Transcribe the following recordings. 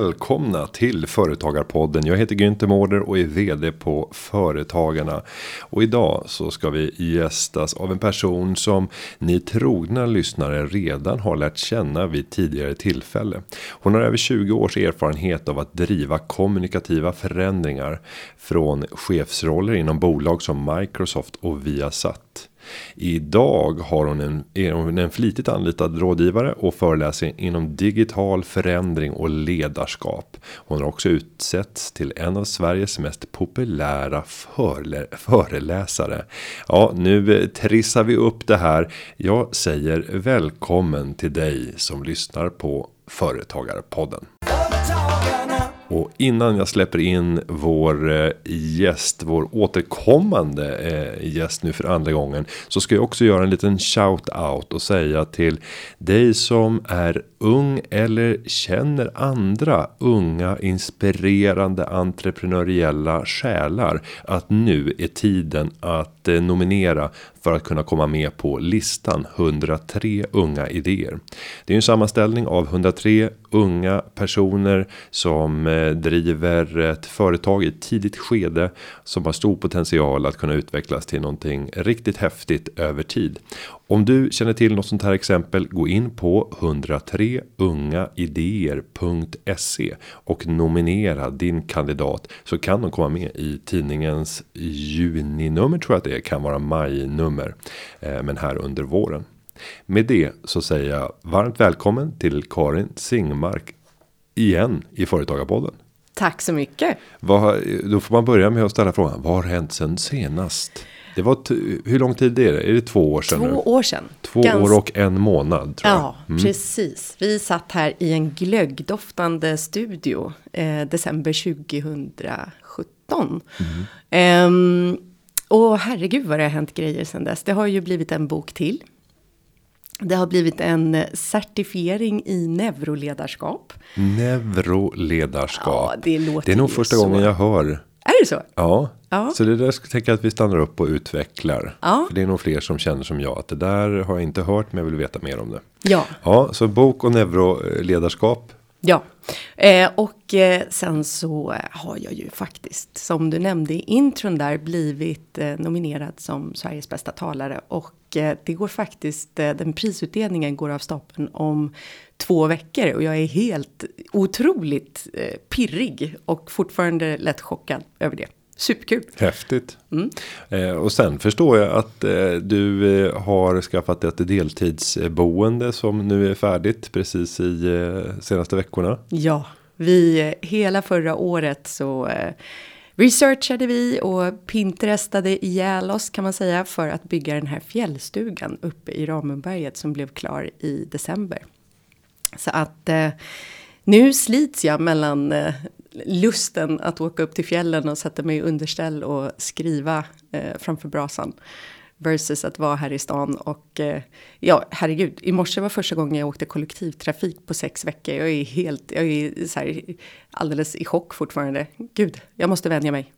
välkomna till Företagarpodden. Jag heter Günther Mårder och är vd på Företagarna. Och idag så ska vi gästas av en person som ni trogna lyssnare redan har lärt känna vid tidigare tillfälle. Hon har över 20 års erfarenhet av att driva kommunikativa förändringar från chefsroller inom bolag som Microsoft och Viasat. Idag har hon en, är hon en flitigt anlitad rådgivare och föreläser inom digital förändring och ledarskap. Hon har också utsetts till en av Sveriges mest populära förlä föreläsare. Ja, nu eh, trissar vi upp det här. Jag säger välkommen till dig som lyssnar på Företagarpodden. Och innan jag släpper in vår eh, gäst, vår återkommande eh, gäst nu för andra gången. Så ska jag också göra en liten shout out och säga till dig som är ung eller känner andra unga inspirerande entreprenöriella själar. Att nu är tiden att nominera för att kunna komma med på listan 103 unga idéer. Det är en sammanställning av 103 unga personer som eh, driver ett företag i ett tidigt skede som har stor potential att kunna utvecklas till någonting riktigt häftigt över tid. Om du känner till något sånt här exempel gå in på 103 ungaidéer.se och nominera din kandidat så kan de komma med i tidningens juninummer tror jag att det kan vara majnummer eh, men här under våren. Med det så säger jag varmt välkommen till Karin Singmark igen i Företagarpodden. Tack så mycket. Vad, då får man börja med att ställa frågan. Vad har hänt sen senast? Det var hur lång tid är det? Är det två år sedan? Två nu? år sedan. Två Gans... år och en månad. Tror ja, jag. Mm. precis. Vi satt här i en glöggdoftande studio eh, december 2017. Mm. Um, och herregud vad det har hänt grejer sedan dess. Det har ju blivit en bok till. Det har blivit en certifiering i neuroledarskap. Neuroledarskap. Ja, det låter Det är nog första så. gången jag hör. Är det så? Ja. Ja. Så det där ska tänka att vi stannar upp och utvecklar. Ja. För det är nog fler som känner som jag. Att det där har jag inte hört men jag vill veta mer om det. Ja. Ja, så bok och neuroledarskap. Ja, eh, och eh, sen så har jag ju faktiskt, som du nämnde i intron där, blivit eh, nominerad som Sveriges bästa talare. Och eh, det går faktiskt, eh, den prisutdelningen går av stapeln om två veckor. Och jag är helt otroligt eh, pirrig och fortfarande lätt chockad över det. Superkul. Häftigt. Mm. Eh, och sen förstår jag att eh, du eh, har skaffat ett deltidsboende som nu är färdigt precis i eh, senaste veckorna. Ja, vi eh, hela förra året så eh, researchade vi och pinterestade ihjäl oss kan man säga för att bygga den här fjällstugan uppe i Ramundberget som blev klar i december. Så att nu slits jag mellan lusten att åka upp till fjällen och sätta mig i underställ och skriva eh, framför brasan. Versus att vara här i stan och eh, ja, herregud, i morse var första gången jag åkte kollektivtrafik på sex veckor. Jag är helt, jag är så här, alldeles i chock fortfarande. Gud, jag måste vänja mig.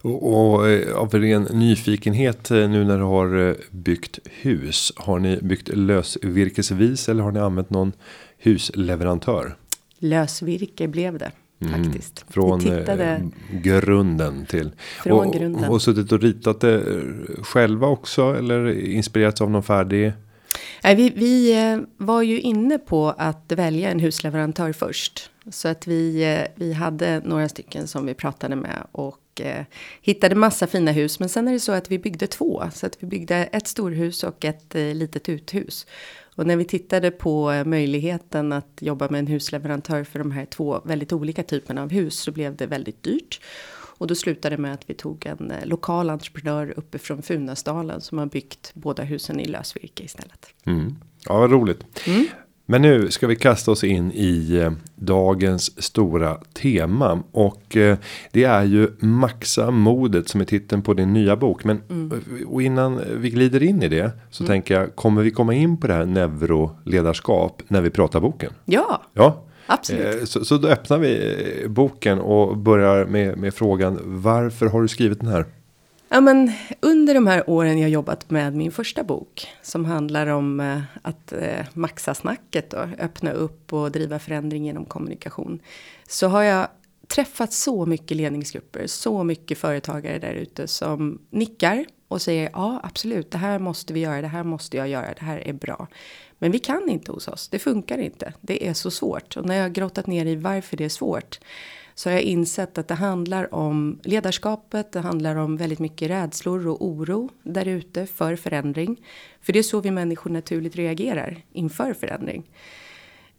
Och, och eh, av ren nyfikenhet eh, nu när du har eh, byggt hus. Har ni byggt lösvirkesvis eller har ni använt någon husleverantör? Lösvirke blev det. Mm. Faktiskt. Från tittade... grunden till. Från och, grunden. Och suttit och ritat det själva också. Eller inspirerats av någon färdig. Nej, vi, vi var ju inne på att välja en husleverantör först. Så att vi, vi hade några stycken som vi pratade med. Och eh, hittade massa fina hus. Men sen är det så att vi byggde två. Så att vi byggde ett storhus och ett eh, litet uthus. Och när vi tittade på möjligheten att jobba med en husleverantör för de här två väldigt olika typerna av hus så blev det väldigt dyrt. Och då slutade det med att vi tog en eh, lokal entreprenör uppifrån Funäsdalen som har byggt båda husen i lösvirke istället. Mm. Ja, vad roligt. Mm. Men nu ska vi kasta oss in i eh, dagens stora tema. Och eh, det är ju Maxa modet som är titeln på din nya bok. Men mm. och innan vi glider in i det så mm. tänker jag. Kommer vi komma in på det här neuroledarskap när vi pratar boken? Ja. Ja. Absolut. Eh, så, så då öppnar vi boken och börjar med, med frågan. Varför har du skrivit den här? Ja, men under de här åren jag jobbat med min första bok som handlar om eh, att eh, maxa snacket och öppna upp och driva förändring genom kommunikation. Så har jag träffat så mycket ledningsgrupper, så mycket företagare där ute som nickar och säger ja, absolut, det här måste vi göra, det här måste jag göra, det här är bra. Men vi kan inte hos oss, det funkar inte, det är så svårt. Och när jag har grottat ner i varför det är svårt så har jag insett att det handlar om ledarskapet, det handlar om väldigt mycket rädslor och oro där ute för förändring. För det är så vi människor naturligt reagerar inför förändring.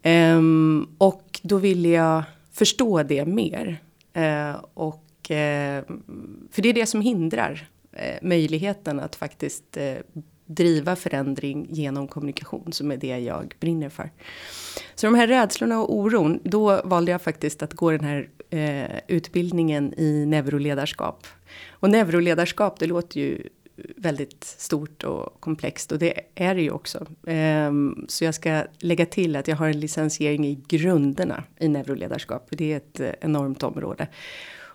Um, och då ville jag förstå det mer. Uh, och, uh, för det är det som hindrar uh, möjligheten att faktiskt driva förändring genom kommunikation som är det jag brinner för. Så de här rädslorna och oron, då valde jag faktiskt att gå den här eh, utbildningen i neuroledarskap. Och neuroledarskap, det låter ju väldigt stort och komplext och det är det ju också. Um, så jag ska lägga till att jag har en licensiering i grunderna i neuroledarskap. Det är ett enormt område.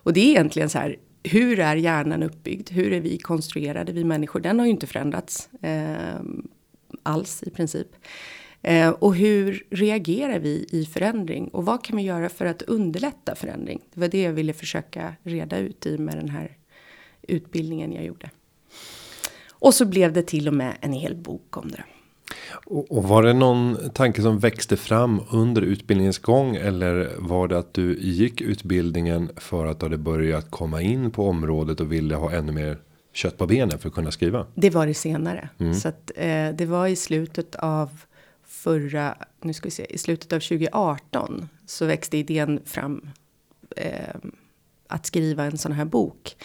Och det är egentligen så här, hur är hjärnan uppbyggd? Hur är vi konstruerade, vi människor? Den har ju inte förändrats eh, alls i princip. Eh, och hur reagerar vi i förändring? Och vad kan vi göra för att underlätta förändring? Det var det jag ville försöka reda ut i med den här utbildningen jag gjorde. Och så blev det till och med en hel bok om det. Och, var det någon tanke som växte fram under utbildningens gång eller var det att du gick utbildningen för att du hade börjat komma in på området och ville ha ännu mer kött på benen för att kunna skriva? Det var det senare. Mm. Så att eh, det var i slutet av förra, nu ska vi se, i slutet av 2018 så växte idén fram eh, att skriva en sån här bok.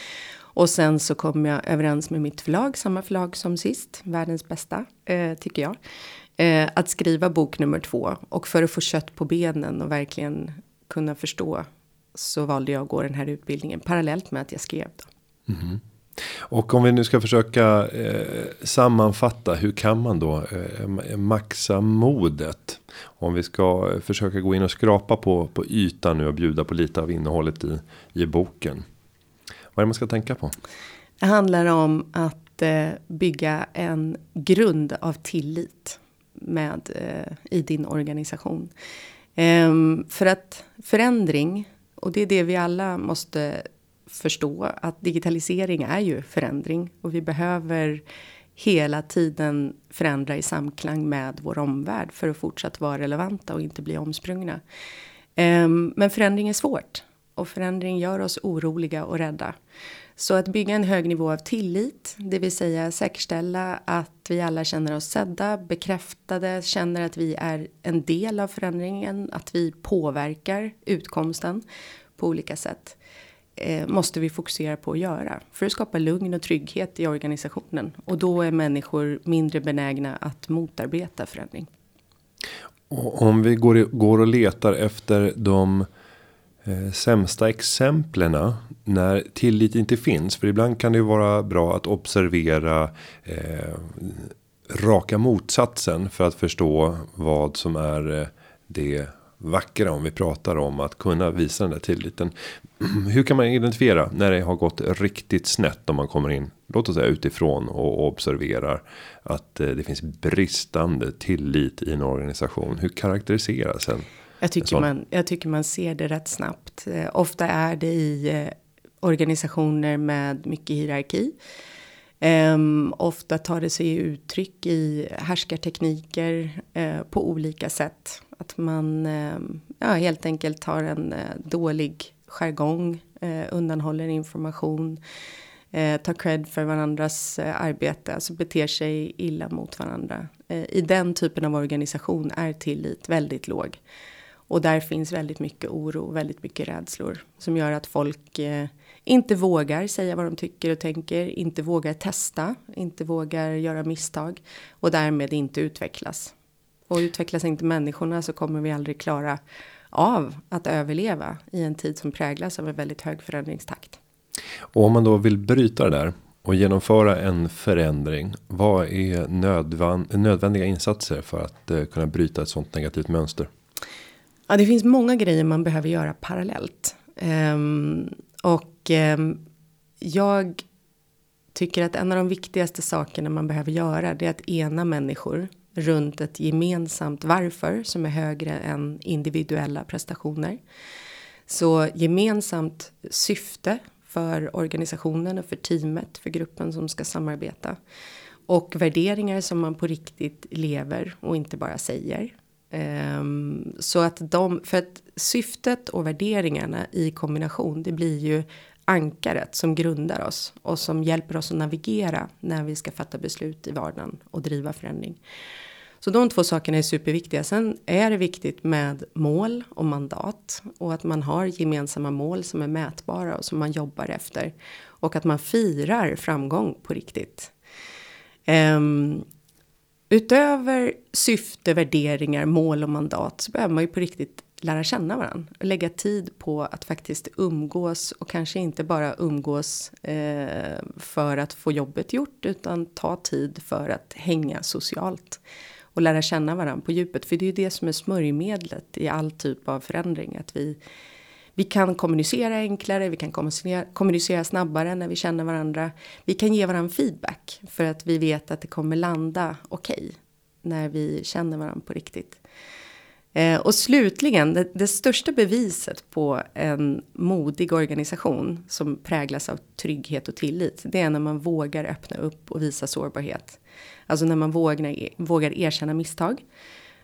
Och sen så kom jag överens med mitt förlag, samma förlag som sist, världens bästa, eh, tycker jag. Eh, att skriva bok nummer två. Och för att få kött på benen och verkligen kunna förstå så valde jag att gå den här utbildningen parallellt med att jag skrev. Då. Mm. Och om vi nu ska försöka eh, sammanfatta. Hur kan man då eh, maxa modet? Om vi ska försöka gå in och skrapa på, på ytan nu och bjuda på lite av innehållet i, i boken. Vad är det man ska tänka på? Det handlar om att eh, bygga en grund av tillit med eh, i din organisation. Ehm, för att förändring och det är det vi alla måste förstå att digitalisering är ju förändring och vi behöver hela tiden förändra i samklang med vår omvärld för att fortsatt vara relevanta och inte bli omsprungna. Ehm, men förändring är svårt och förändring gör oss oroliga och rädda. Så att bygga en hög nivå av tillit, det vill säga säkerställa att vi alla känner oss sedda, bekräftade, känner att vi är en del av förändringen, att vi påverkar utkomsten på olika sätt eh, måste vi fokusera på att göra för att skapa lugn och trygghet i organisationen och då är människor mindre benägna att motarbeta förändring. Och om vi går, går och letar efter de Eh, sämsta exemplen när tillit inte finns. För ibland kan det ju vara bra att observera eh, raka motsatsen för att förstå vad som är eh, det vackra om vi pratar om att kunna visa den där tilliten. Hur kan man identifiera när det har gått riktigt snett om man kommer in, låt oss säga utifrån och observerar att eh, det finns bristande tillit i en organisation. Hur karaktäriseras en? Jag tycker, man, jag tycker man ser det rätt snabbt. Eh, ofta är det i eh, organisationer med mycket hierarki. Um, ofta tar det sig uttryck i härskartekniker uh, på olika sätt. Att man uh, ja, helt enkelt har en uh, dålig jargong, uh, undanhåller information, tar cred för varandras arbete, alltså beter sig illa mot varandra. I den typen av organisation är tillit väldigt låg. Och där finns väldigt mycket oro, väldigt mycket rädslor som gör att folk eh, inte vågar säga vad de tycker och tänker, inte vågar testa, inte vågar göra misstag och därmed inte utvecklas. Och utvecklas inte människorna så kommer vi aldrig klara av att överleva i en tid som präglas av en väldigt hög förändringstakt. Och om man då vill bryta det där och genomföra en förändring. Vad är nödvändiga insatser för att eh, kunna bryta ett sånt negativt mönster? Ja, det finns många grejer man behöver göra parallellt. Um, och um, jag tycker att en av de viktigaste sakerna man behöver göra det är att ena människor runt ett gemensamt varför som är högre än individuella prestationer. Så gemensamt syfte för organisationen och för teamet, för gruppen som ska samarbeta. Och värderingar som man på riktigt lever och inte bara säger. Um, så att de, för att syftet och värderingarna i kombination, det blir ju ankaret som grundar oss och som hjälper oss att navigera när vi ska fatta beslut i vardagen och driva förändring. Så de två sakerna är superviktiga. Sen är det viktigt med mål och mandat och att man har gemensamma mål som är mätbara och som man jobbar efter och att man firar framgång på riktigt. Um, utöver syfte, värderingar, mål och mandat så behöver man ju på riktigt lära känna varandra. Och lägga tid på att faktiskt umgås och kanske inte bara umgås eh, för att få jobbet gjort utan ta tid för att hänga socialt och lära känna varandra på djupet. För det är ju det som är smörjmedlet i all typ av förändring. Att vi, vi kan kommunicera enklare, vi kan kommunicera, kommunicera snabbare när vi känner varandra. Vi kan ge varandra feedback för att vi vet att det kommer landa okej okay, när vi känner varandra på riktigt. Eh, och slutligen, det, det, största beviset på en modig organisation som präglas av trygghet och tillit, det är när man vågar öppna upp och visa sårbarhet. Alltså när man vågar, vågar erkänna misstag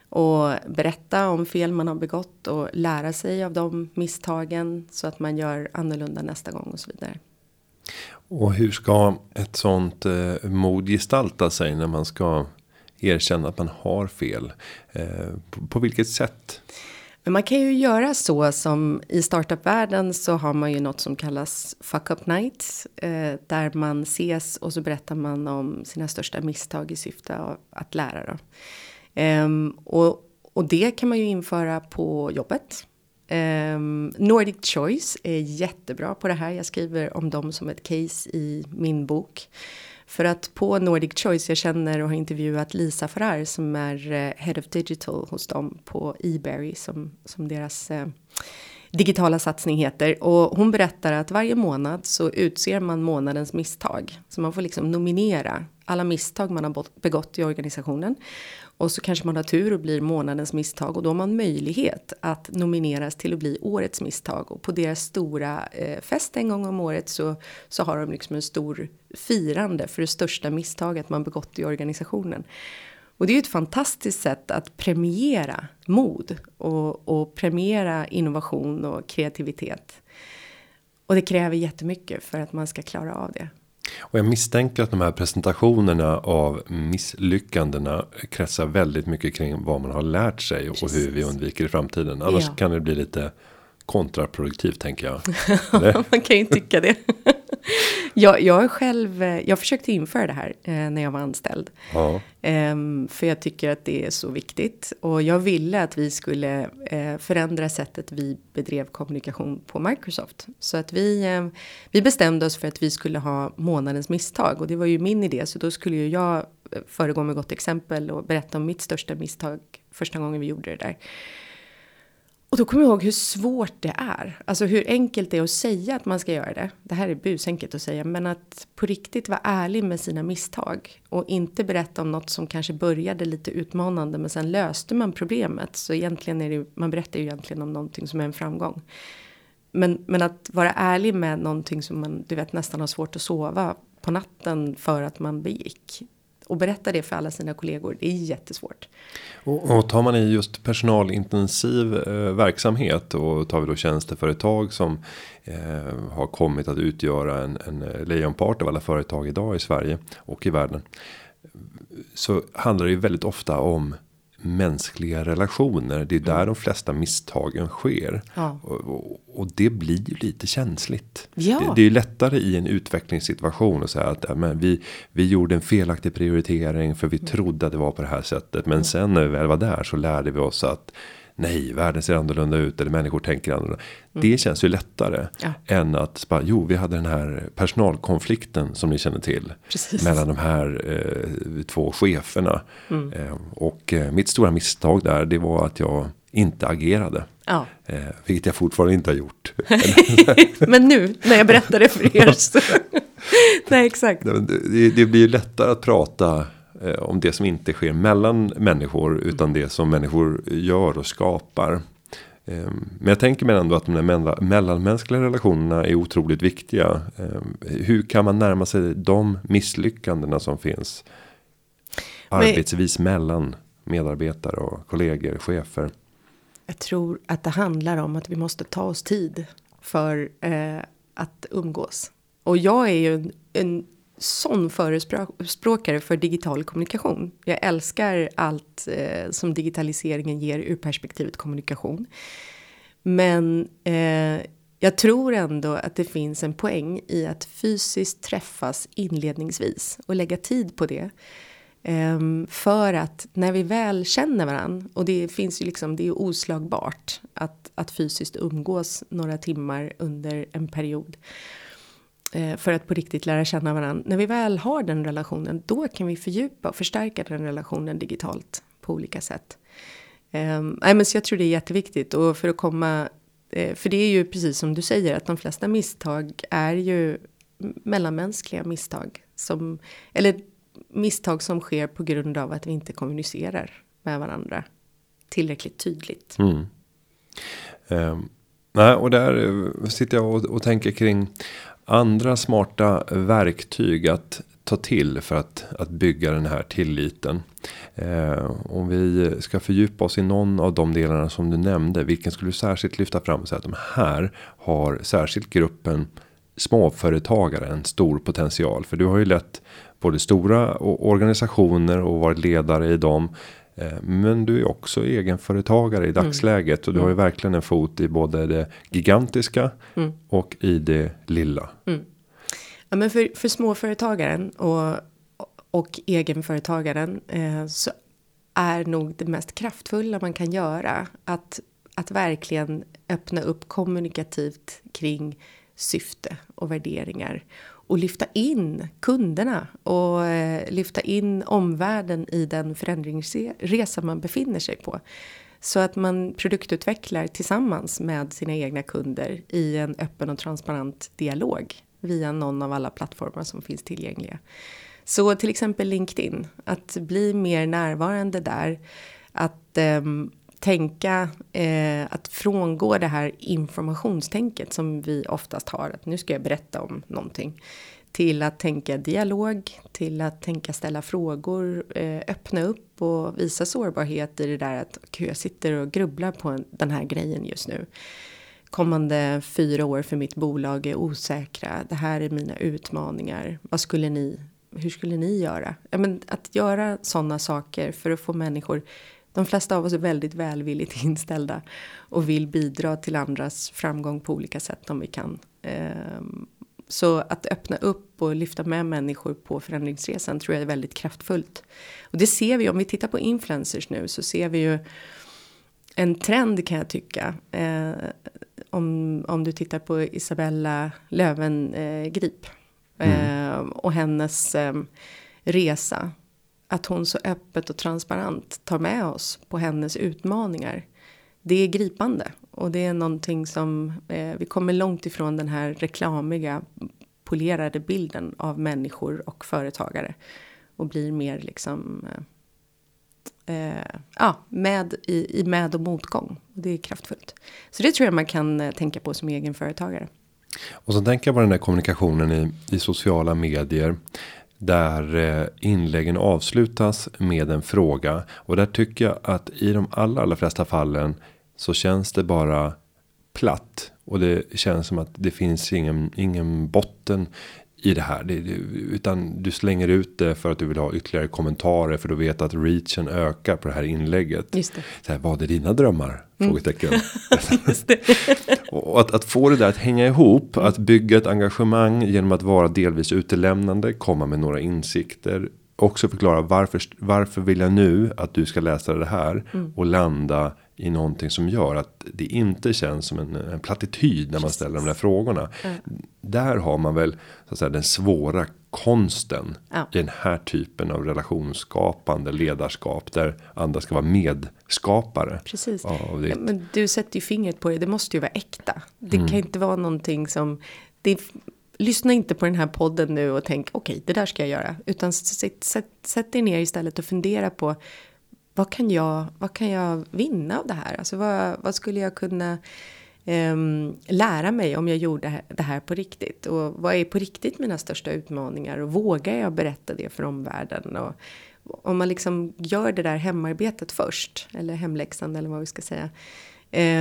och berätta om fel man har begått och lära sig av de misstagen så att man gör annorlunda nästa gång och så vidare. Och hur ska ett sånt eh, mod gestalta sig när man ska erkänna att man har fel? Eh, på, på vilket sätt? Men man kan ju göra så som i startupvärlden så har man ju något som kallas fuck up nights. Eh, där man ses och så berättar man om sina största misstag i syfte att lära. Då. Um, och, och det kan man ju införa på jobbet. Um, Nordic Choice är jättebra på det här. Jag skriver om dem som ett case i min bok. För att på Nordic Choice, jag känner och har intervjuat Lisa Farrar som är eh, Head of Digital hos dem på eBerry som, som deras eh, digitala satsning heter. Och hon berättar att varje månad så utser man månadens misstag. Så man får liksom nominera alla misstag man har begått i organisationen. Och så kanske man har tur och blir månadens misstag och då har man möjlighet att nomineras till att bli årets misstag. Och på deras stora eh, fest en gång om året så, så har de liksom en stor firande för det största misstaget man begått i organisationen. Och det är ju ett fantastiskt sätt att premiera mod och, och premiera innovation och kreativitet. Och det kräver jättemycket för att man ska klara av det. Och jag misstänker att de här presentationerna av misslyckandena kretsar väldigt mycket kring vad man har lärt sig och Precis. hur vi undviker i framtiden. Annars ja. kan det bli lite kontraproduktivt tänker jag. man kan ju tycka det. jag, jag själv, jag försökte införa det här eh, när jag var anställd. Ja. Eh, för jag tycker att det är så viktigt. Och jag ville att vi skulle eh, förändra sättet vi bedrev kommunikation på Microsoft. Så att vi, ehm, vi bestämde oss för att vi skulle ha månadens misstag. Och det var ju min idé. Så då skulle ju jag eh, föregå med gott exempel och berätta om mitt största misstag första gången vi gjorde det där. Och då kommer jag ihåg hur svårt det är. Alltså hur enkelt det är att säga att man ska göra det. Det här är busenkelt att säga. Men att på riktigt vara ärlig med sina misstag. Och inte berätta om något som kanske började lite utmanande. Men sen löste man problemet. Så egentligen är det, man berättar ju egentligen om någonting som är en framgång. Men, men att vara ärlig med någonting som man du vet nästan har svårt att sova på natten för att man begick och berätta det för alla sina kollegor. Det är jättesvårt. Och, och tar man i just personalintensiv eh, verksamhet och tar vi då tjänsteföretag som eh, har kommit att utgöra en, en eh, lejonpart av alla företag idag i Sverige och i världen. Så handlar det ju väldigt ofta om mänskliga relationer. Det är där mm. de flesta misstagen sker. Ja. Och, och, det blir ju lite känsligt. Ja. Det, det, är ju lättare i en utvecklingssituation att säga att men vi, vi gjorde en felaktig prioritering för vi mm. trodde att det var på det här sättet. Men mm. sen när vi väl var där så lärde vi oss att nej, världen ser annorlunda ut eller människor tänker annorlunda. Mm. Det känns ju lättare ja. än att bara, jo, vi hade den här personalkonflikten som ni känner till. Precis. Mellan de här eh, två cheferna. Mm. Eh, och eh, mitt stora misstag där, det var att jag inte agerade. Ja. Eh, vilket jag fortfarande inte har gjort. Men nu när jag berättar det för er så. Nej, exakt. Det, det blir ju lättare att prata om det som inte sker mellan människor utan det som människor gör och skapar. Eh, men jag tänker mig ändå att de där mellanmänskliga relationerna är otroligt viktiga. Eh, hur kan man närma sig de misslyckandena som finns? Arbetsvis mellan medarbetare och kollegor, chefer. Jag tror att det handlar om att vi måste ta oss tid för eh, att umgås. Och jag är ju en, en sån förespråkare för digital kommunikation. Jag älskar allt eh, som digitaliseringen ger ur perspektivet kommunikation. Men eh, jag tror ändå att det finns en poäng i att fysiskt träffas inledningsvis och lägga tid på det. Um, för att när vi väl känner varandra och det finns ju liksom, det är oslagbart att, att fysiskt umgås några timmar under en period. Eh, för att på riktigt lära känna varandra. När vi väl har den relationen, då kan vi fördjupa och förstärka den relationen digitalt på olika sätt. Um, nej, men så jag tror det är jätteviktigt och för att komma, eh, för det är ju precis som du säger att de flesta misstag är ju mellanmänskliga misstag. Som, eller misstag som sker på grund av att vi inte kommunicerar med varandra tillräckligt tydligt. Mm. Um, nej, och där eh, sitter jag och, och tänker kring andra smarta verktyg att ta till för att, att bygga den här tilliten. Eh, om vi ska fördjupa oss i någon av de delarna som du nämnde. Vilken skulle du särskilt lyfta fram och säga att de här har särskilt gruppen småföretagare en stor potential. För du har ju lett både stora organisationer och varit ledare i dem. Eh, men du är också egenföretagare i mm. dagsläget och du har ju mm. verkligen en fot i både det gigantiska mm. och i det lilla. Mm. Ja, men för, för småföretagaren och, och egenföretagaren eh, så är nog det mest kraftfulla man kan göra att, att verkligen öppna upp kommunikativt kring syfte och värderingar och lyfta in kunderna och eh, lyfta in omvärlden i den förändringsresa man befinner sig på. Så att man produktutvecklar tillsammans med sina egna kunder i en öppen och transparent dialog via någon av alla plattformar som finns tillgängliga. Så till exempel LinkedIn, att bli mer närvarande där, att um, tänka eh, att frångå det här informationstänket som vi oftast har. Att nu ska jag berätta om någonting. Till att tänka dialog, till att tänka ställa frågor, eh, öppna upp och visa sårbarhet i det där att okay, jag sitter och grubblar på den här grejen just nu. Kommande fyra år för mitt bolag är osäkra. Det här är mina utmaningar. Vad skulle ni, hur skulle ni göra? Ja, men att göra sådana saker för att få människor de flesta av oss är väldigt välvilligt inställda och vill bidra till andras framgång på olika sätt om vi kan. Ehm, så att öppna upp och lyfta med människor på förändringsresan tror jag är väldigt kraftfullt. Och det ser vi om vi tittar på influencers nu så ser vi ju en trend kan jag tycka. Eh, om, om du tittar på Isabella Lövengrip eh, mm. och hennes eh, resa att hon så öppet och transparent tar med oss på hennes utmaningar. Det är gripande och det är någonting som eh, vi kommer långt ifrån den här reklamiga polerade bilden av människor och företagare och blir mer liksom eh, eh ja, med i, i med och motgång. Det är kraftfullt. Så det tror jag man kan eh, tänka på som egen företagare. Och så tänker jag på den här kommunikationen i, i sociala medier. Där eh, inläggen avslutas med en fråga. Och där tycker jag att i de allra, allra flesta fallen. Så känns det bara platt. Och det känns som att det finns ingen, ingen botten i det här. Det, utan du slänger ut det för att du vill ha ytterligare kommentarer. För du vet att reachen ökar på det här inlägget. Just det. Så här, vad är dina drömmar? Mm. Frågetecken. och att, att få det där att hänga ihop. Att bygga ett engagemang genom att vara delvis utelämnande. Komma med några insikter. Också förklara varför, varför vill jag nu att du ska läsa det här. Mm. Och landa i någonting som gör att det inte känns som en, en plattityd när man ställer de där frågorna. Mm. Där har man väl så att säga den svåra konsten ja. i den här typen av relationsskapande ledarskap där andra ska vara medskapare. Precis. Det. Men du sätter ju fingret på det. Det måste ju vara äkta. Det mm. kan inte vara någonting som det lyssna inte på den här podden nu och tänk okej, okay, det där ska jag göra. Utan sätt, sätt, sätt dig ner istället och fundera på vad kan jag, vad kan jag vinna av det här? Alltså vad, vad skulle jag kunna um, lära mig om jag gjorde det här på riktigt? Och vad är på riktigt mina största utmaningar? Och vågar jag berätta det för omvärlden? Och om man liksom gör det där hemarbetet först, eller hemläxan eller vad vi ska säga,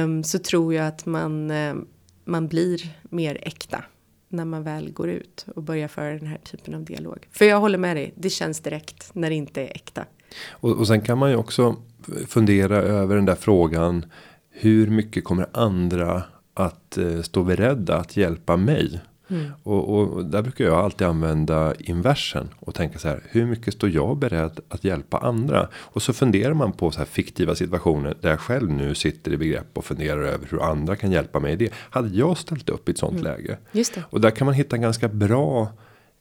um, så tror jag att man, um, man blir mer äkta när man väl går ut och börjar föra den här typen av dialog. För jag håller med dig, det känns direkt när det inte är äkta. Och, och sen kan man ju också fundera över den där frågan. Hur mycket kommer andra att eh, stå beredda att hjälpa mig? Mm. Och, och, där brukar jag alltid använda inversen och tänka så här. Hur mycket står jag beredd att hjälpa andra? Och så funderar man på så här fiktiva situationer där jag själv nu sitter i begrepp och funderar över hur andra kan hjälpa mig i det. Hade jag ställt upp i ett sånt mm. läge? Just det. Och där kan man hitta en ganska bra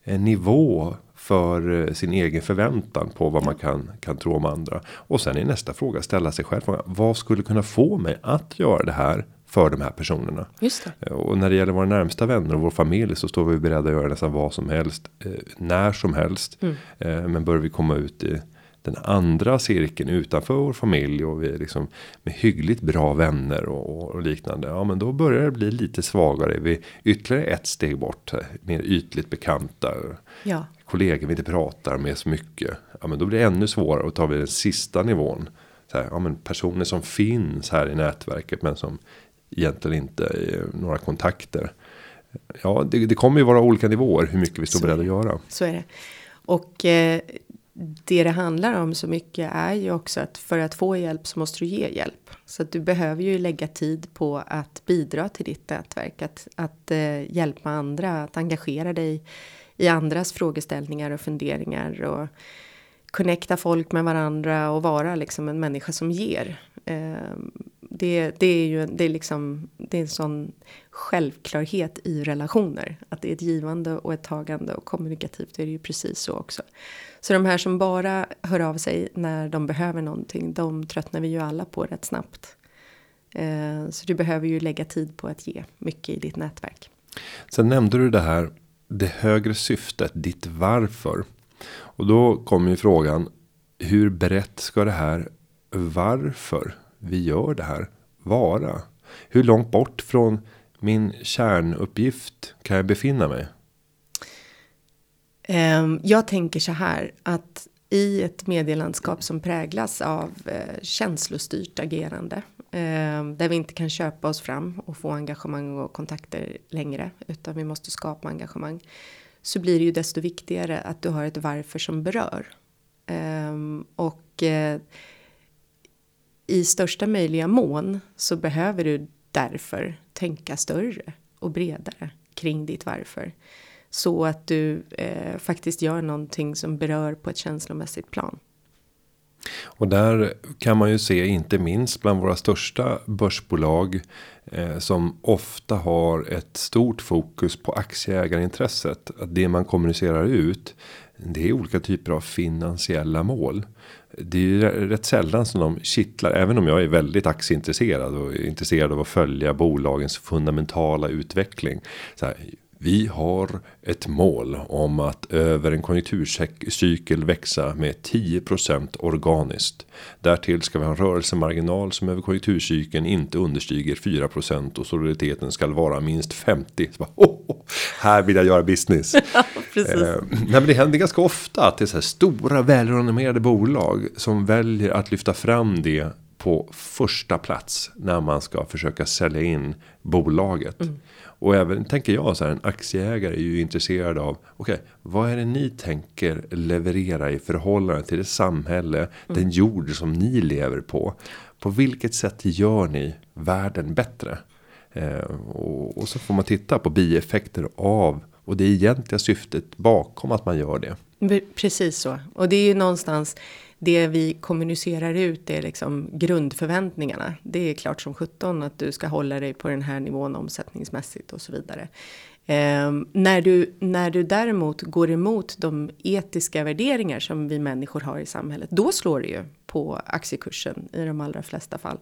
eh, nivå för eh, sin egen förväntan på vad man kan kan tro om andra. Och sen är nästa fråga ställa sig själv frågan. Vad skulle kunna få mig att göra det här? för de här personerna. Just det. Och när det gäller våra närmsta vänner och vår familj så står vi beredda att göra nästan vad som helst. Eh, när som helst. Mm. Eh, men börjar vi komma ut i den andra cirkeln utanför vår familj och vi är liksom med hyggligt bra vänner och, och, liknande. Ja, men då börjar det bli lite svagare. Vi ytterligare ett steg bort. Mer ytligt bekanta. Ja. Kollegor vi inte pratar med så mycket. Ja, men då blir det ännu svårare. Och tar vi den sista nivån. Så här, ja, men personer som finns här i nätverket men som egentligen inte några kontakter. Ja, det, det kommer ju vara olika nivåer hur mycket vi står beredda att göra. Så är det. Och eh, det det handlar om så mycket är ju också att för att få hjälp så måste du ge hjälp. Så att du behöver ju lägga tid på att bidra till ditt nätverk, att, att eh, hjälpa andra, att engagera dig i andras frågeställningar och funderingar och connecta folk med varandra och vara liksom en människa som ger. Ehm, det, det är ju det är liksom, det är en sån självklarhet i relationer. Att det är ett givande och ett tagande och kommunikativt är det ju precis så också. Så de här som bara hör av sig när de behöver någonting, de tröttnar vi ju alla på rätt snabbt. Ehm, så du behöver ju lägga tid på att ge mycket i ditt nätverk. Sen nämnde du det här, det högre syftet, ditt varför. Och då kommer ju frågan, hur brett ska det här varför vi gör det här vara? Hur långt bort från min kärnuppgift kan jag befinna mig? Ehm, jag tänker så här att i ett medielandskap som präglas av eh, känslostyrt agerande Ehm, där vi inte kan köpa oss fram och få engagemang och kontakter längre utan vi måste skapa engagemang så blir det ju desto viktigare att du har ett varför som berör. Ehm, och eh, i största möjliga mån så behöver du därför tänka större och bredare kring ditt varför. Så att du eh, faktiskt gör någonting som berör på ett känslomässigt plan. Och där kan man ju se inte minst bland våra största börsbolag. Eh, som ofta har ett stort fokus på aktieägarintresset. Att det man kommunicerar ut. Det är olika typer av finansiella mål det är ju rätt sällan som de kittlar. Även om jag är väldigt aktieintresserad och är intresserad av att följa bolagens fundamentala utveckling. Så här, vi har ett mål om att över en konjunkturcykel växa med 10% organiskt. Därtill ska vi ha en rörelsemarginal som över konjunkturcykeln inte understiger 4% och soliditeten ska vara minst 50. Så bara, oh, oh, här vill jag göra business. Ja. Eh, nej, men det händer ganska ofta att det är så här stora välrenommerade bolag som väljer att lyfta fram det på första plats när man ska försöka sälja in bolaget. Mm. Och även tänker jag så här en aktieägare är ju intresserad av. Okej, okay, vad är det ni tänker leverera i förhållande till det samhälle, mm. den jord som ni lever på. På vilket sätt gör ni världen bättre? Eh, och, och, så får man titta på bieffekter av och det egentliga syftet bakom att man gör det. Precis så och det är ju någonstans det vi kommunicerar ut är liksom grundförväntningarna. Det är klart som 17 att du ska hålla dig på den här nivån omsättningsmässigt och så vidare. Eh, när, du, när du däremot går emot de etiska värderingar som vi människor har i samhället, då slår det ju på aktiekursen i de allra flesta fall.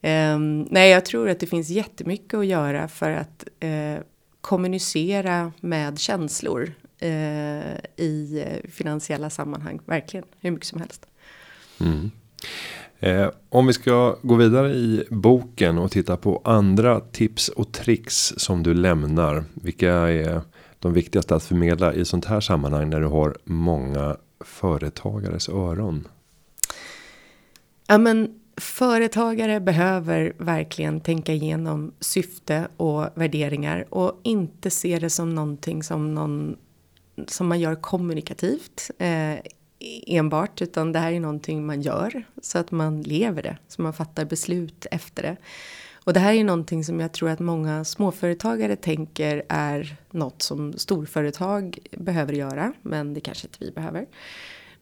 Eh, nej, jag tror att det finns jättemycket att göra för att eh, kommunicera med känslor eh, i finansiella sammanhang. Verkligen, hur mycket som helst. Mm. Eh, om vi ska gå vidare i boken och titta på andra tips och tricks som du lämnar. Vilka är de viktigaste att förmedla i sånt här sammanhang när du har många företagares öron? Ja, men företagare behöver verkligen tänka igenom syfte och värderingar och inte se det som någonting som någon som man gör kommunikativt eh, enbart, utan det här är någonting man gör så att man lever det, så man fattar beslut efter det. Och det här är någonting som jag tror att många småföretagare tänker är något som storföretag behöver göra, men det kanske inte vi behöver.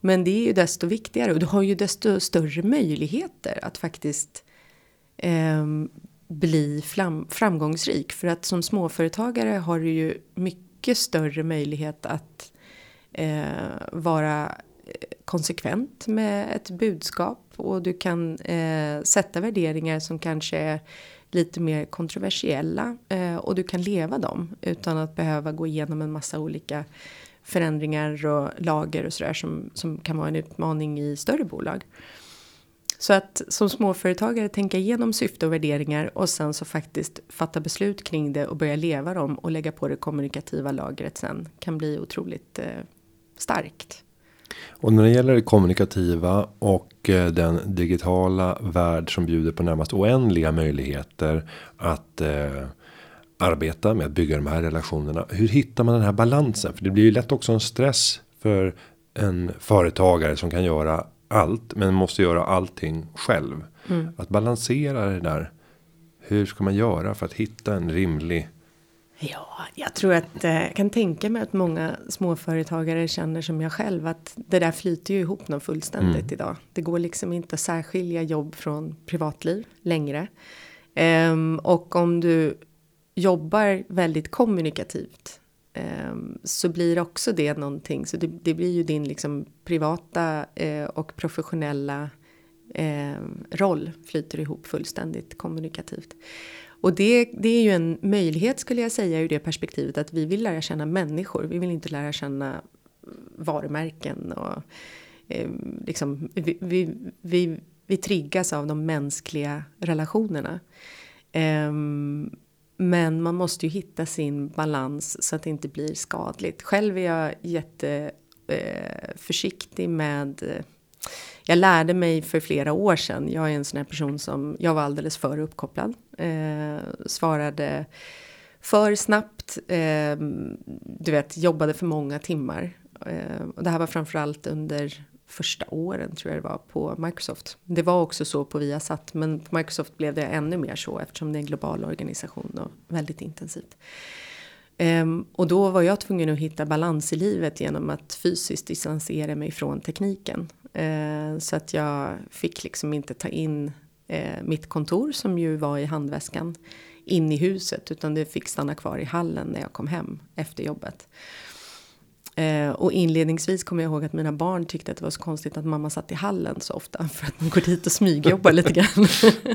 Men det är ju desto viktigare och du har ju desto större möjligheter att faktiskt eh, bli fram, framgångsrik. För att som småföretagare har du ju mycket mycket större möjlighet att eh, vara eh, konsekvent med ett budskap och du kan eh, sätta värderingar som kanske är lite mer kontroversiella eh, och du kan leva dem utan att behöva gå igenom en massa olika förändringar och lager och sådär som, som kan vara en utmaning i större bolag. Så att som småföretagare tänka igenom syfte och värderingar och sen så faktiskt fatta beslut kring det och börja leva dem och lägga på det kommunikativa lagret sen kan bli otroligt eh, starkt. Och när det gäller det kommunikativa och eh, den digitala värld som bjuder på närmast oändliga möjligheter att eh, arbeta med att bygga de här relationerna. Hur hittar man den här balansen? För det blir ju lätt också en stress för en företagare som kan göra allt men måste göra allting själv. Mm. Att balansera det där. Hur ska man göra för att hitta en rimlig Ja, jag tror att eh, jag kan tänka mig att många småföretagare känner som jag själv att det där flyter ju ihop något fullständigt mm. idag. Det går liksom inte att särskilja jobb från privatliv längre. Um, och om du jobbar väldigt kommunikativt Ehm, så blir också det någonting. Så det, det blir ju din liksom privata eh, och professionella ehm, roll flyter ihop fullständigt kommunikativt. Och det, det är ju en möjlighet skulle jag säga ur det perspektivet att vi vill lära känna människor. Vi vill inte lära känna varumärken och eh, liksom vi, vi, vi, vi triggas av de mänskliga relationerna. Eh, men man måste ju hitta sin balans så att det inte blir skadligt. Själv är jag jätte eh, försiktig med eh, jag lärde mig för flera år sedan. Jag är en sån här person som jag var alldeles för uppkopplad. Eh, svarade för snabbt. Eh, du vet, jobbade för många timmar. Eh, och det här var framförallt under första åren tror jag det var på Microsoft. Det var också så på Viasat, men på Microsoft blev det ännu mer så eftersom det är en global organisation och väldigt intensivt. Um, och då var jag tvungen att hitta balans i livet genom att fysiskt distansera mig från tekniken. Uh, så att jag fick liksom inte ta in uh, mitt kontor som ju var i handväskan in i huset utan det fick stanna kvar i hallen när jag kom hem efter jobbet. Eh, och inledningsvis kommer jag ihåg att mina barn tyckte att det var så konstigt att mamma satt i hallen så ofta. För att man går dit och smygjobbar lite grann.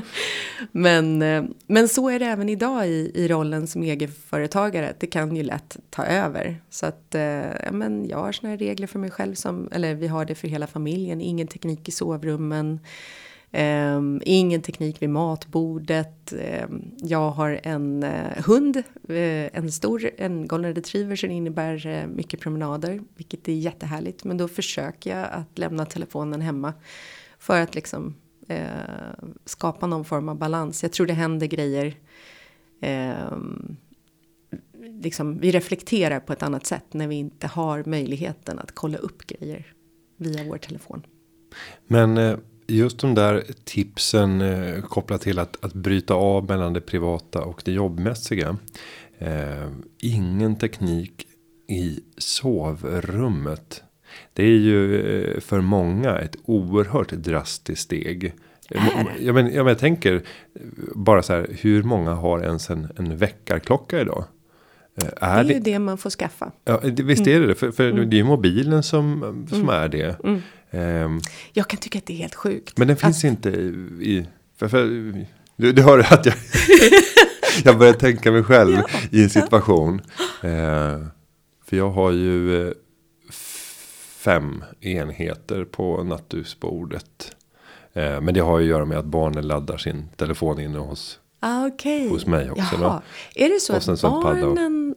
men, eh, men så är det även idag i, i rollen som egenföretagare. Det kan ju lätt ta över. Så att eh, men jag har såna regler för mig själv. Som, eller vi har det för hela familjen. Ingen teknik i sovrummen. Um, ingen teknik vid matbordet. Um, jag har en uh, hund, uh, en stor, en golden retriever som innebär uh, mycket promenader, vilket är jättehärligt. Men då försöker jag att lämna telefonen hemma för att liksom skapa någon form av balans. Jag tror det händer grejer. Ehm, liksom, vi reflekterar på ett annat sätt när vi inte har möjligheten att kolla upp grejer via vår telefon. Men just de där tipsen eh, kopplat till att, att bryta av mellan det privata och det jobbmässiga. Eh, ingen teknik i sovrummet. Det är ju eh, för många ett oerhört drastiskt steg. Jag, men, jag, men, jag tänker bara så här. Hur många har ens en, en väckarklocka idag? Eh, är det är ju det man får skaffa. Ja, visst är det det. För, för mm. det är ju mobilen som, som mm. är det. Um, jag kan tycka att det är helt sjukt. Men den finns att... inte i... För, för, du, du hör att jag... jag börjar tänka mig själv ja. i en situation. Eh, för jag har ju eh, fem enheter på nattduksbordet. Eh, men det har ju att göra med att barnen laddar sin telefon inne hos, ah, okay. hos mig också. Jaha. Är det så att barnen,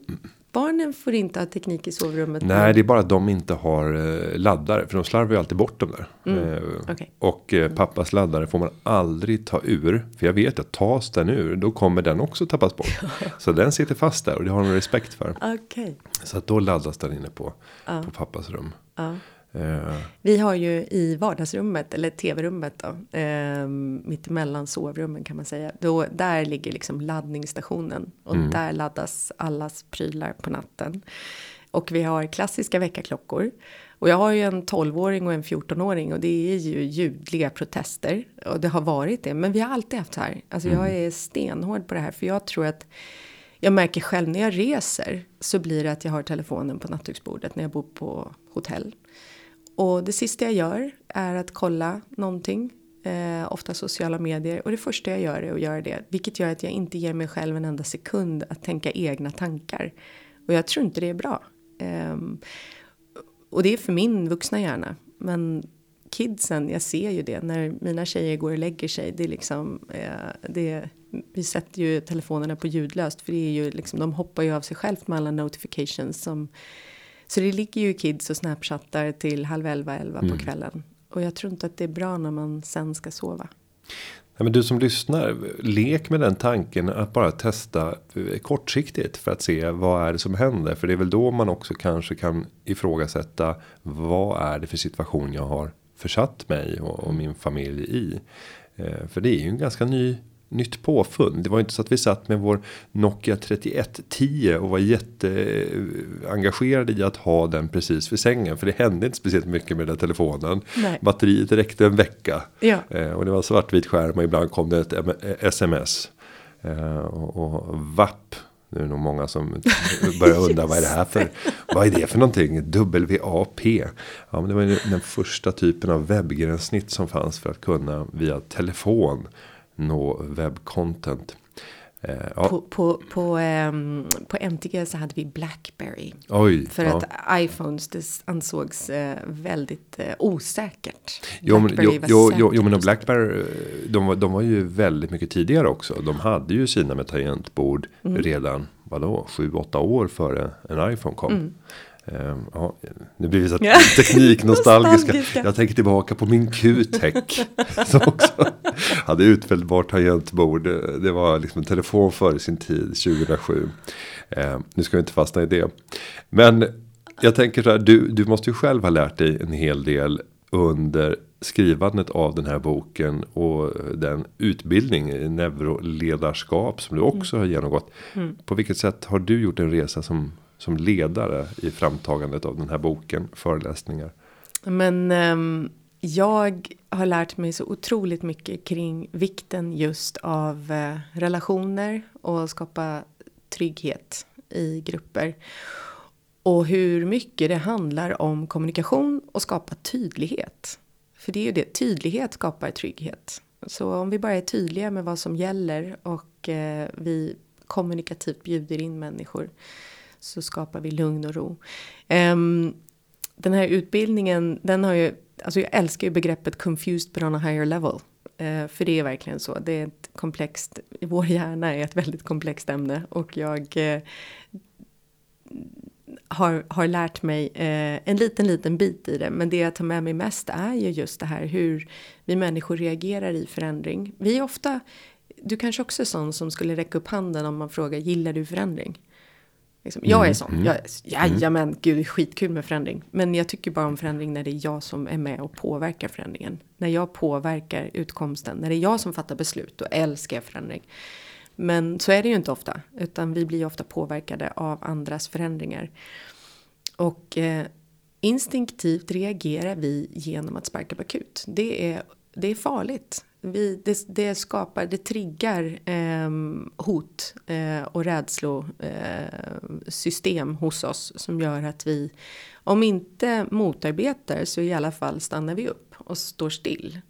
barnen får inte ha teknik i sovrummet? Nej, det är bara att de inte har eh, laddare. För de slarvar ju alltid bort dem där. Mm. Eh, okay. Och eh, pappas laddare får man aldrig ta ur. För jag vet att tas den ur, då kommer den också tappas bort. så den sitter fast där och det har de respekt för. Okay. Så att då laddas den inne på, uh. på pappas rum. Uh. Uh. Vi har ju i vardagsrummet, eller tv-rummet då, eh, mittemellan sovrummen kan man säga. Då, där ligger liksom laddningsstationen och mm. där laddas allas prylar på natten. Och vi har klassiska väckarklockor. Och jag har ju en 12-åring och en 14-åring och det är ju ljudliga protester. Och det har varit det, men vi har alltid haft så här. Alltså mm. jag är stenhård på det här för jag tror att jag märker själv när jag reser så blir det att jag har telefonen på nattduksbordet när jag bor på hotell. Och det sista jag gör är att kolla någonting, eh, ofta sociala medier. Och det första jag gör är att göra det, vilket gör att jag inte ger mig själv en enda sekund att tänka egna tankar. Och jag tror inte det är bra. Eh, och det är för min vuxna hjärna. Men kidsen, jag ser ju det när mina tjejer går och lägger sig. Det är liksom, eh, det, vi sätter ju telefonerna på ljudlöst för det är ju liksom, de hoppar ju av sig självt med alla notifications som så det ligger ju kids och snapchattar till halv elva, elva mm. på kvällen. Och jag tror inte att det är bra när man sen ska sova. Ja, men du som lyssnar, lek med den tanken att bara testa eh, kortsiktigt för att se vad är det som händer. För det är väl då man också kanske kan ifrågasätta vad är det för situation jag har försatt mig och, och min familj i. Eh, för det är ju en ganska ny nytt påfund. Det var inte så att vi satt med vår Nokia 3110 och var jätteengagerade i att ha den precis vid sängen. För det hände inte speciellt mycket med den telefonen. Nej. Batteriet räckte en vecka. Ja. Eh, och det var svartvit skärm och ibland kom det ett sms. Eh, och, och VAP. Nu är det nog många som börjar undra vad är det här för. Vad är det för någonting? WAP. Ja men det var den första typen av webbgränssnitt som fanns för att kunna via telefon nå webbcontent. Eh, ja. På, på, på, um, på MTG så hade vi Blackberry. Oj, för ja. att iPhones det ansågs uh, väldigt uh, osäkert. Jo men, jo, jo, jo, jo, men Blackberry de var, de var ju väldigt mycket tidigare också. De hade ju sina med tangentbord mm. redan vadå, sju, åtta år före en iPhone kom. Mm. Ehm, ja, nu blir vi så tekniknostalgiska. Jag tänker tillbaka på min Q-tech. som också hade utfällbart tangentbord. Det var liksom en telefon före sin tid 2007. Eh, nu ska vi inte fastna i det. Men jag tänker så här. Du, du måste ju själv ha lärt dig en hel del under skrivandet av den här boken och den utbildning i neuroledarskap som du också mm. har genomgått. Mm. På vilket sätt har du gjort en resa som som ledare i framtagandet av den här boken, föreläsningar? Men um, jag har lärt mig så otroligt mycket kring vikten just av uh, relationer och skapa trygghet i grupper. Och hur mycket det handlar om kommunikation och skapa tydlighet. För det är ju det, tydlighet skapar trygghet. Så om vi bara är tydliga med vad som gäller och eh, vi kommunikativt bjuder in människor så skapar vi lugn och ro. Um, den här utbildningen, den har ju, alltså jag älskar ju begreppet confused but on a higher level. Uh, för det är verkligen så, det är ett komplext, vår hjärna är ett väldigt komplext ämne och jag uh, har, har lärt mig uh, en liten, liten bit i det. Men det jag tar med mig mest är ju just det här hur vi människor reagerar i förändring. Vi är ofta, du kanske också är sån som skulle räcka upp handen om man frågar gillar du förändring? Liksom. Jag är mm, sån. Mm. Jag, jajamän, mm. gud skitkul med förändring. Men jag tycker bara om förändring när det är jag som är med och påverkar förändringen. När jag påverkar utkomsten, när det är jag som fattar beslut, då älskar jag förändring. Men så är det ju inte ofta, utan vi blir ofta påverkade av andras förändringar. Och eh, instinktivt reagerar vi genom att sparka bakut. Det är, det är farligt vi, det, det, skapar, det triggar eh, hot eh, och rädslosystem eh, hos oss som gör att vi, om inte motarbetar så i alla fall stannar vi upp och står still.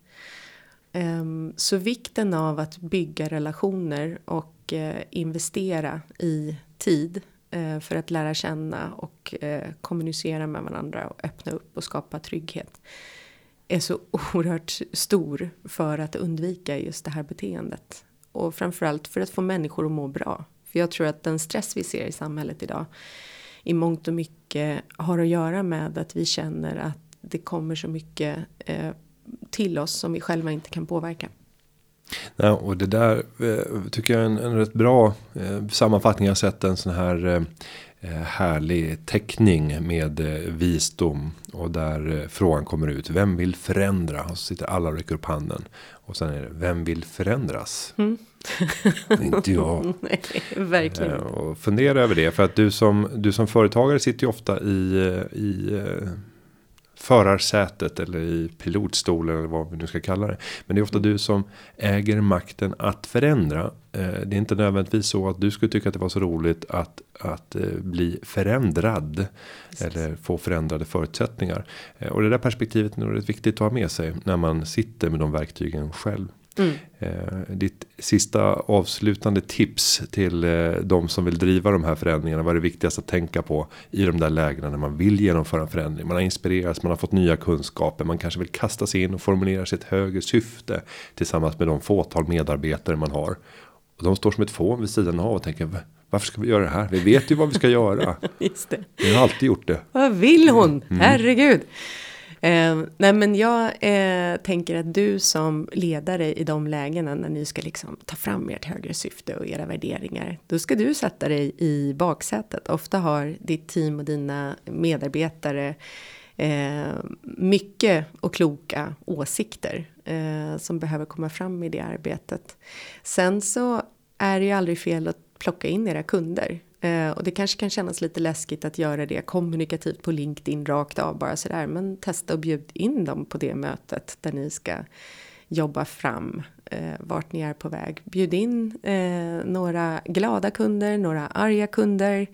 Ehm, så vikten av att bygga relationer och eh, investera i tid eh, för att lära känna och eh, kommunicera med varandra och öppna upp och skapa trygghet är så oerhört stor för att undvika just det här beteendet. Och framförallt för att få människor att må bra. För jag tror att den stress vi ser i samhället idag i mångt och mycket har att göra med att vi känner att det kommer så mycket eh, till oss som vi själva inte kan påverka. Nej, och det där eh, tycker jag är en, en rätt bra eh, sammanfattning. Jag har sett en sån här eh, härlig teckning med eh, visdom. Och där eh, frågan kommer ut. Vem vill förändra? Och så sitter alla och räcker upp handen. Och sen är det. Vem vill förändras? Mm. inte jag. Nej, verkligen. och fundera över det. För att du som, du som företagare sitter ju ofta i, i förarsätet eller i pilotstolen eller vad vi nu ska kalla det. Men det är ofta du som äger makten att förändra. Eh, det är inte nödvändigtvis så att du skulle tycka att det var så roligt att, att eh, bli förändrad. Precis. Eller få förändrade förutsättningar. Eh, och det där perspektivet är nog rätt viktigt att ha med sig när man sitter med de verktygen själv. Mm. Eh, ditt sista avslutande tips till eh, de som vill driva de här förändringarna. Vad är det viktigaste att tänka på i de där lägena när man vill genomföra en förändring. Man har inspirerats, man har fått nya kunskaper. Man kanske vill kasta sig in och formulera sitt högre syfte. Tillsammans med de fåtal medarbetare man har. Och de står som ett fån vid sidan av och tänker varför ska vi göra det här? Vi vet ju vad vi ska göra. Just det. Vi har alltid gjort det. Vad vill hon? Mm. Herregud. Eh, nej men jag eh, tänker att du som ledare i de lägena när ni ska liksom ta fram ert högre syfte och era värderingar. Då ska du sätta dig i baksätet. Ofta har ditt team och dina medarbetare eh, mycket och kloka åsikter eh, som behöver komma fram i det arbetet. Sen så är det ju aldrig fel att plocka in era kunder. Eh, och det kanske kan kännas lite läskigt att göra det kommunikativt på LinkedIn rakt av bara sådär. Men testa och bjud in dem på det mötet där ni ska jobba fram eh, vart ni är på väg. Bjud in eh, några glada kunder, några arga kunder.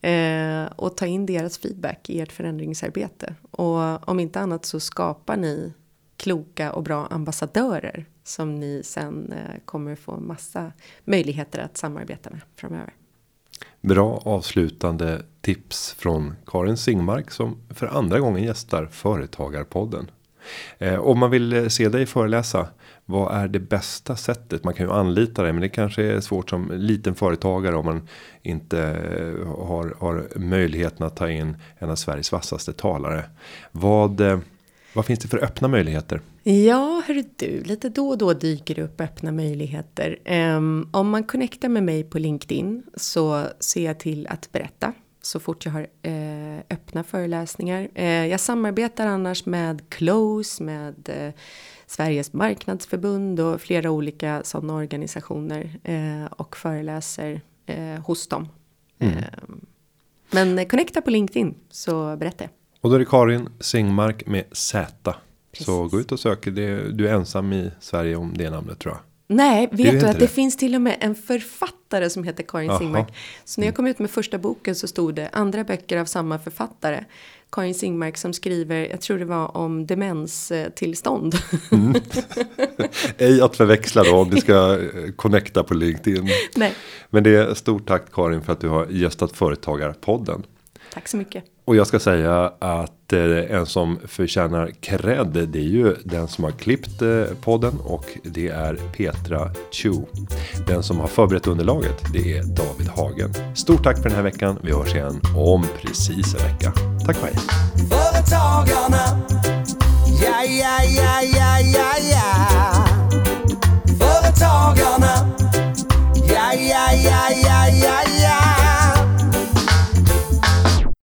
Eh, och ta in deras feedback i ert förändringsarbete. Och om inte annat så skapar ni kloka och bra ambassadörer som ni sen eh, kommer få massa möjligheter att samarbeta med framöver. Bra avslutande tips från Karin Singmark som för andra gången gästar Företagarpodden. Eh, om man vill eh, se dig föreläsa. Vad är det bästa sättet? Man kan ju anlita dig men det kanske är svårt som liten företagare om man inte eh, har, har möjligheten att ta in en av Sveriges vassaste talare. Vad eh, vad finns det för öppna möjligheter? Ja, hörru du, lite då och då dyker det upp öppna möjligheter. Um, om man connectar med mig på LinkedIn så ser jag till att berätta så fort jag har uh, öppna föreläsningar. Uh, jag samarbetar annars med Close, med uh, Sveriges marknadsförbund och flera olika sådana organisationer och föreläser hos dem. Mm. Ehm, men connecta på LinkedIn så berättar jag. Och då är det Karin Singmark med Z. Precis. Så gå ut och sök. Det, du är ensam i Sverige om det namnet tror jag. Nej, vet du att det. det finns till och med en författare som heter Karin Aha. Singmark. Så när jag kom ut med första boken så stod det andra böcker av samma författare. Karin Singmark som skriver, jag tror det var om demenstillstånd. Mm. Ej att förväxla då om du ska eh, connecta på LinkedIn. Nej. Men det är stort tack Karin för att du har gästat Företagarpodden. Tack så mycket. Och jag ska säga att eh, en som förtjänar cred det är ju den som har klippt eh, podden och det är Petra Chu. Den som har förberett underlaget det är David Hagen. Stort tack för den här veckan. Vi hörs igen om precis en vecka. Tack och hej. Företagarna, ja, ja, ja, ja, ja, ja. Företagarna, ja, ja, ja, ja, ja, ja.